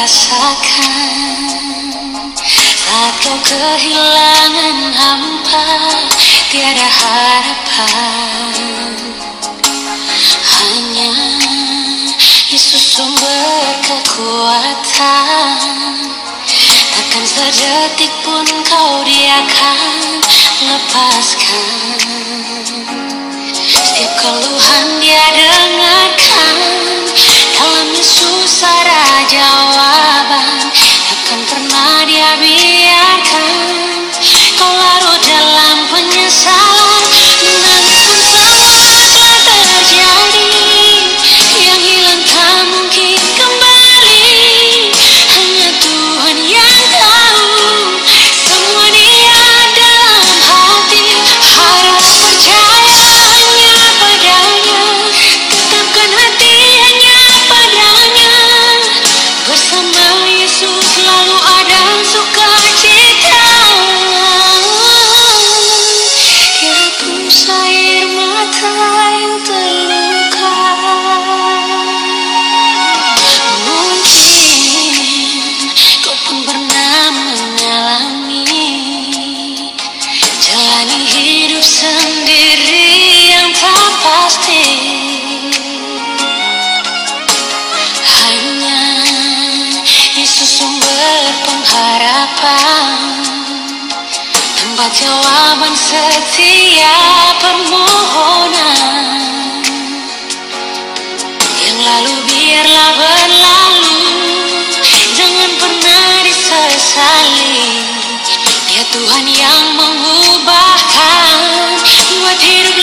rasakan atau kehilangan hampa Tiada harapan. Hanya Yesus sumber kekuatan. Takkan sedetik pun kau dia akan lepaskan. Setiap keluhan dia dengarkan. Alami susah ada jawaban Takkan pernah dia biarkan Kau larut dalam penyesalan Tuhan yang mengubahkan buat hidup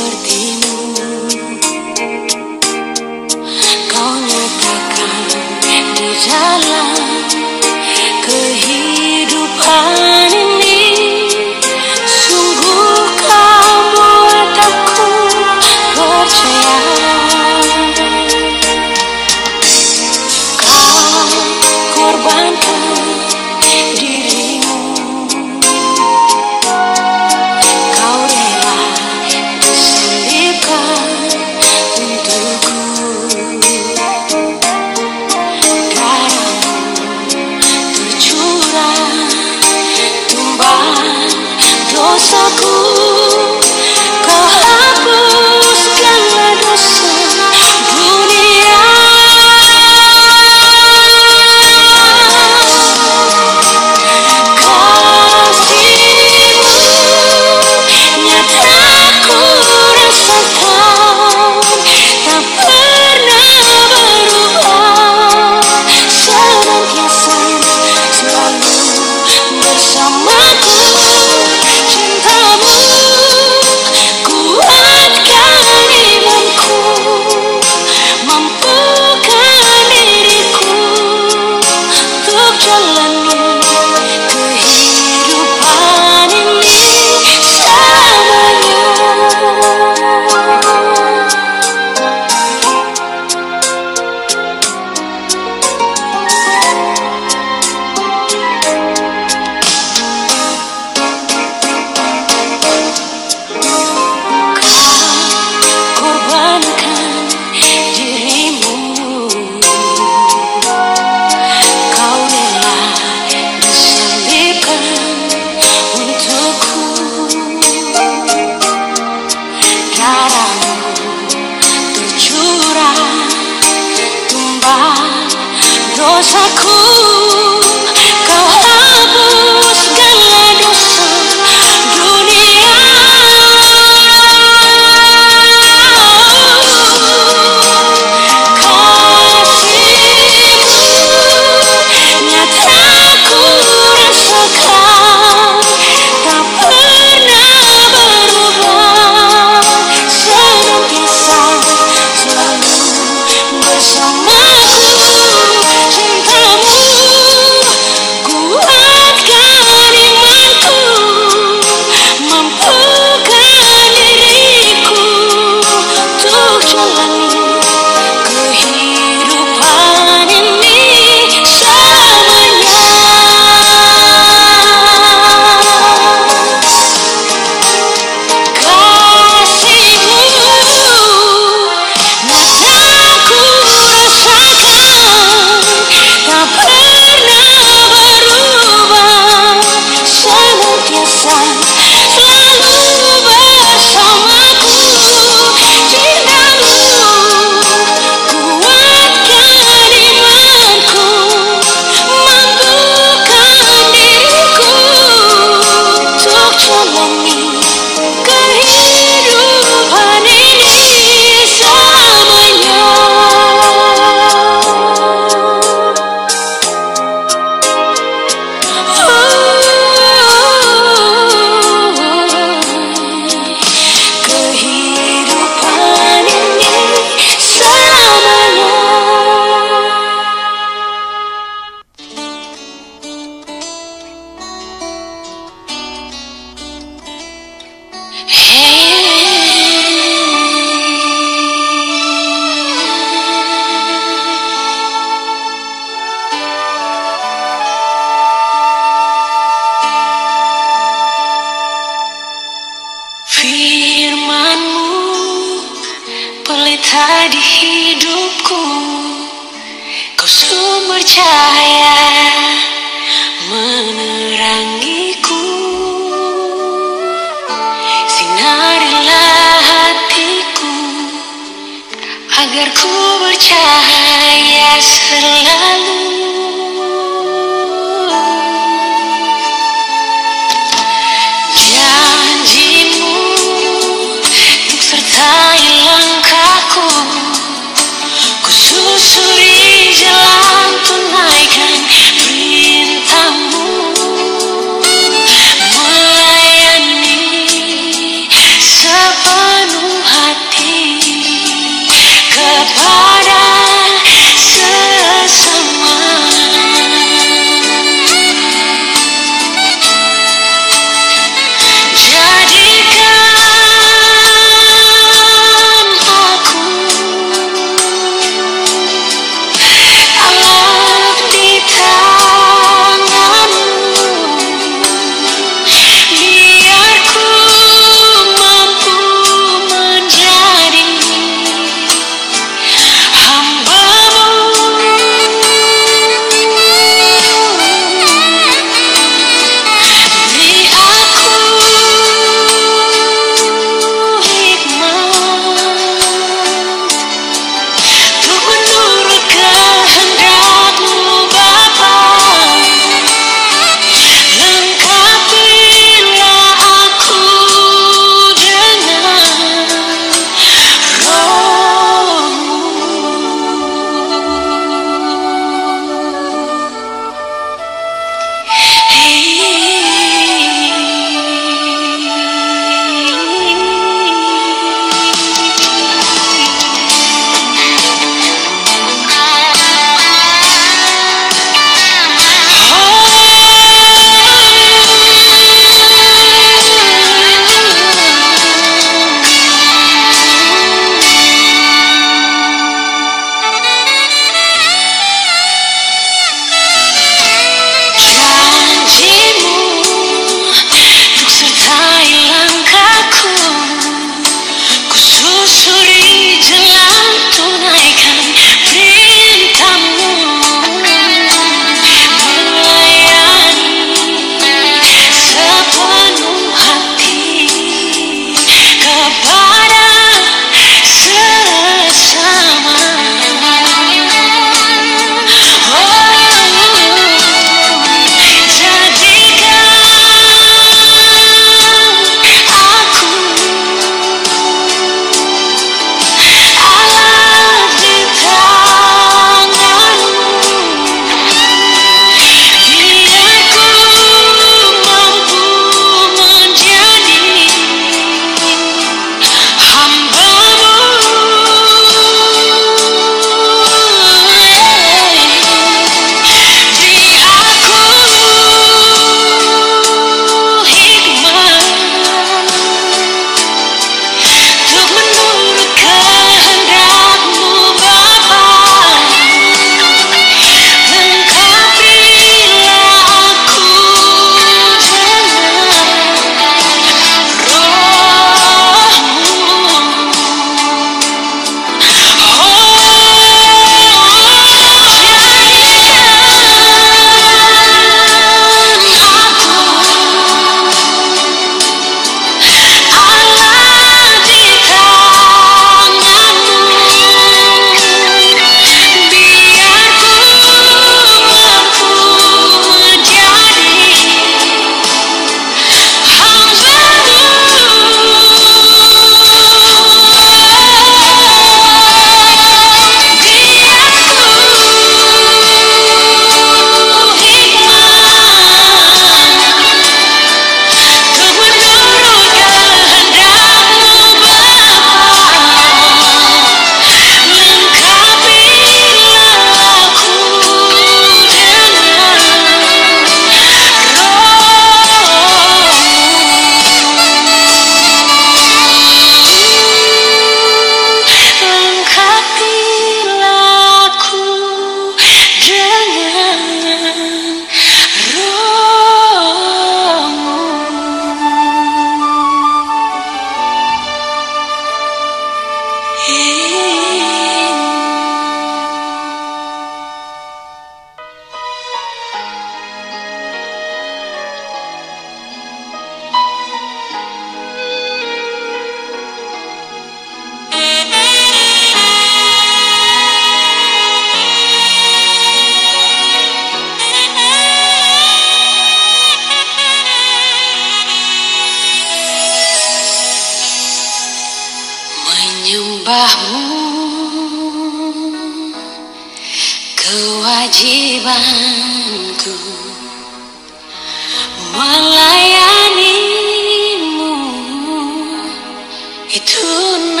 Embun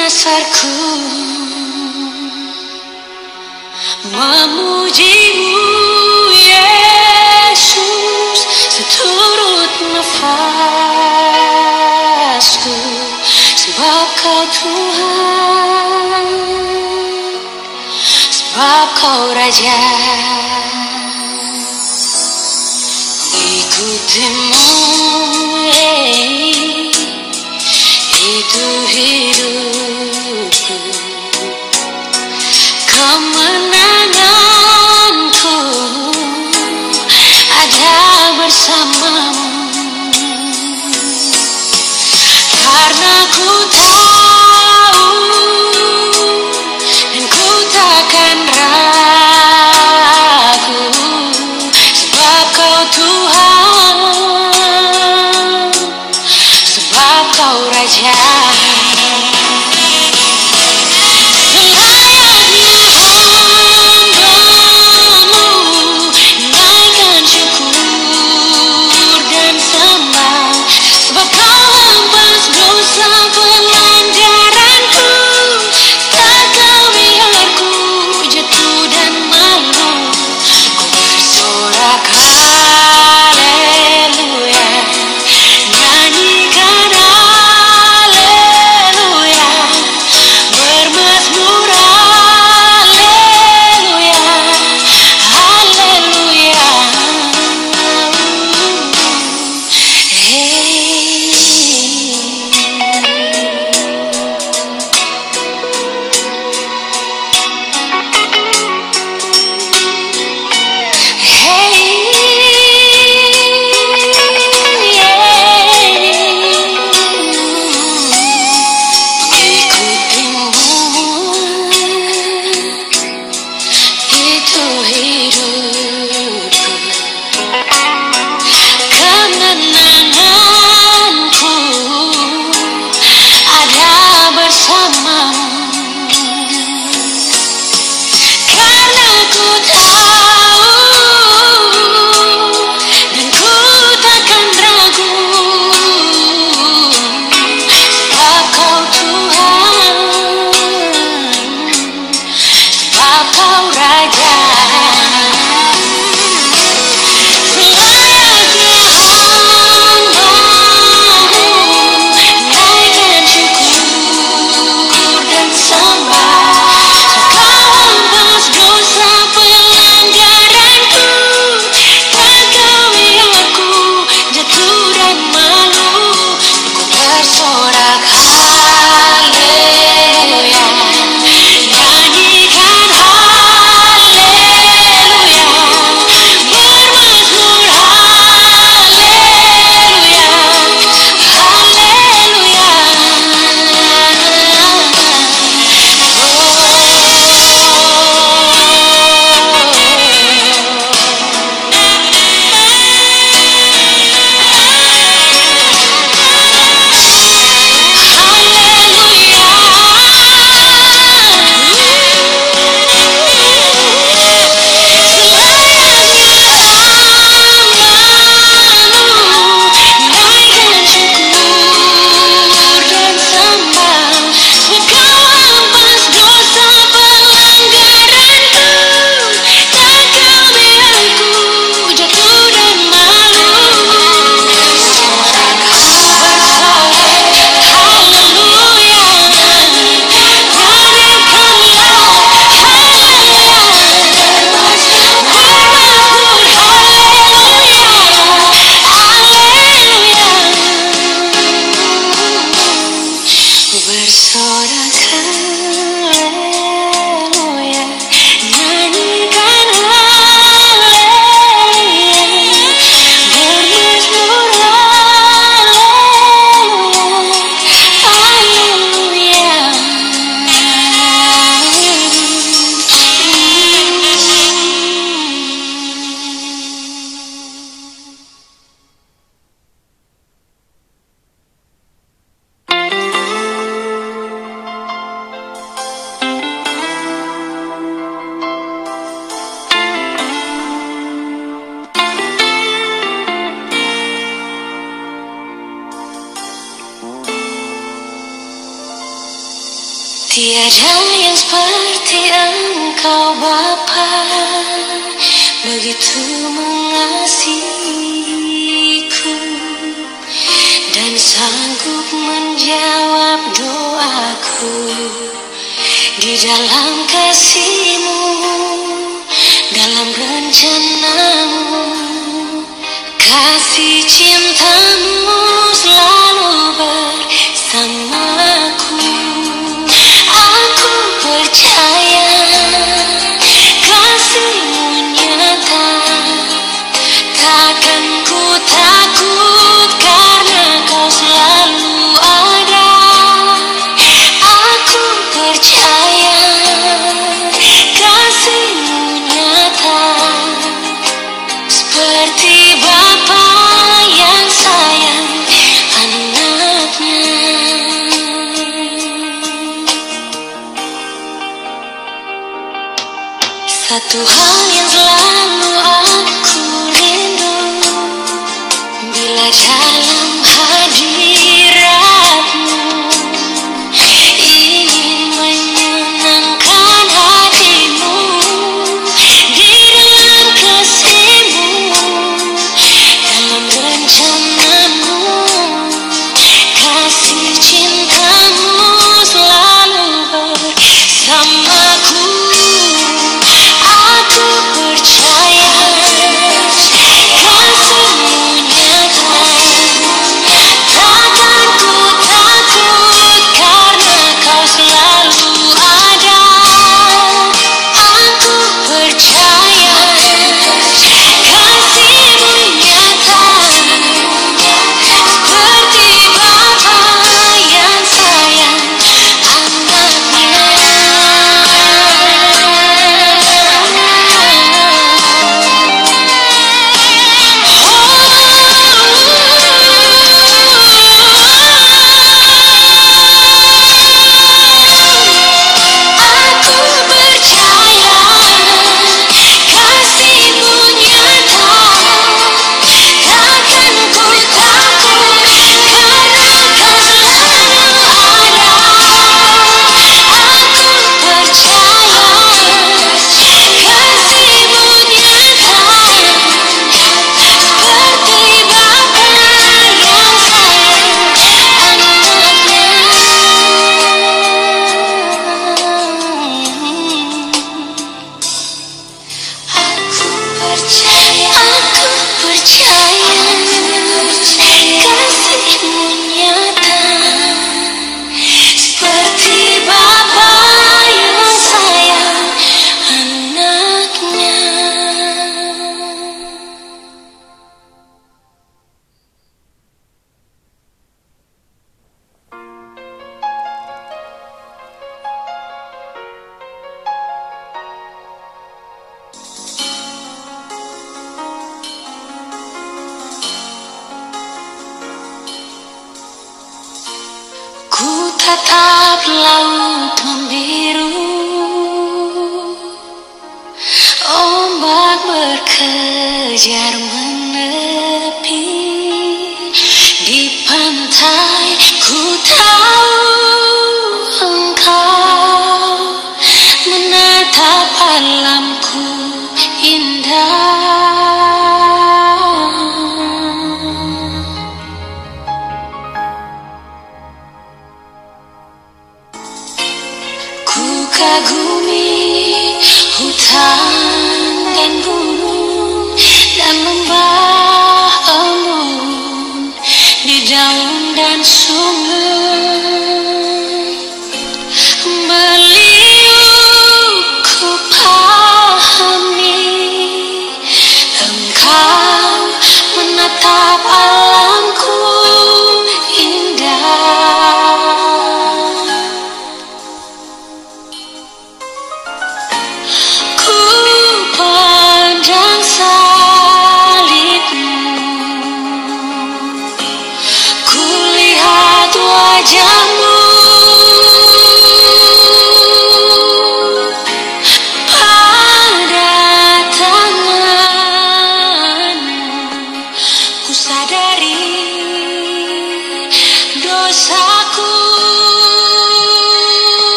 Memujimu Yesus Seturut nafasku. Sebab kau Tuhan Sebab kau Raja. Ikutimu. तू ही रू